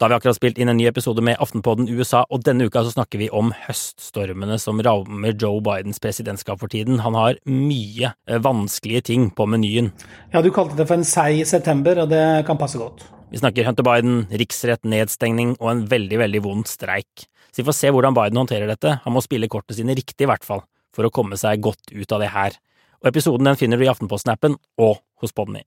Da har vi akkurat spilt inn en ny episode med Aftenpodden USA, og denne uka så snakker vi om høststormene som rammer Joe Bidens presidentskap for tiden. Han har mye eh, vanskelige ting på menyen. Ja, du kalte det for en seig september, og det kan passe godt. Vi snakker Hunter Biden, riksrett, nedstengning og en veldig, veldig vond streik. Så vi får se hvordan Biden håndterer dette. Han må spille kortene sine riktig, i hvert fall, for å komme seg godt ut av det her. Og episoden den finner du i Aftenposten-appen og hos Podny.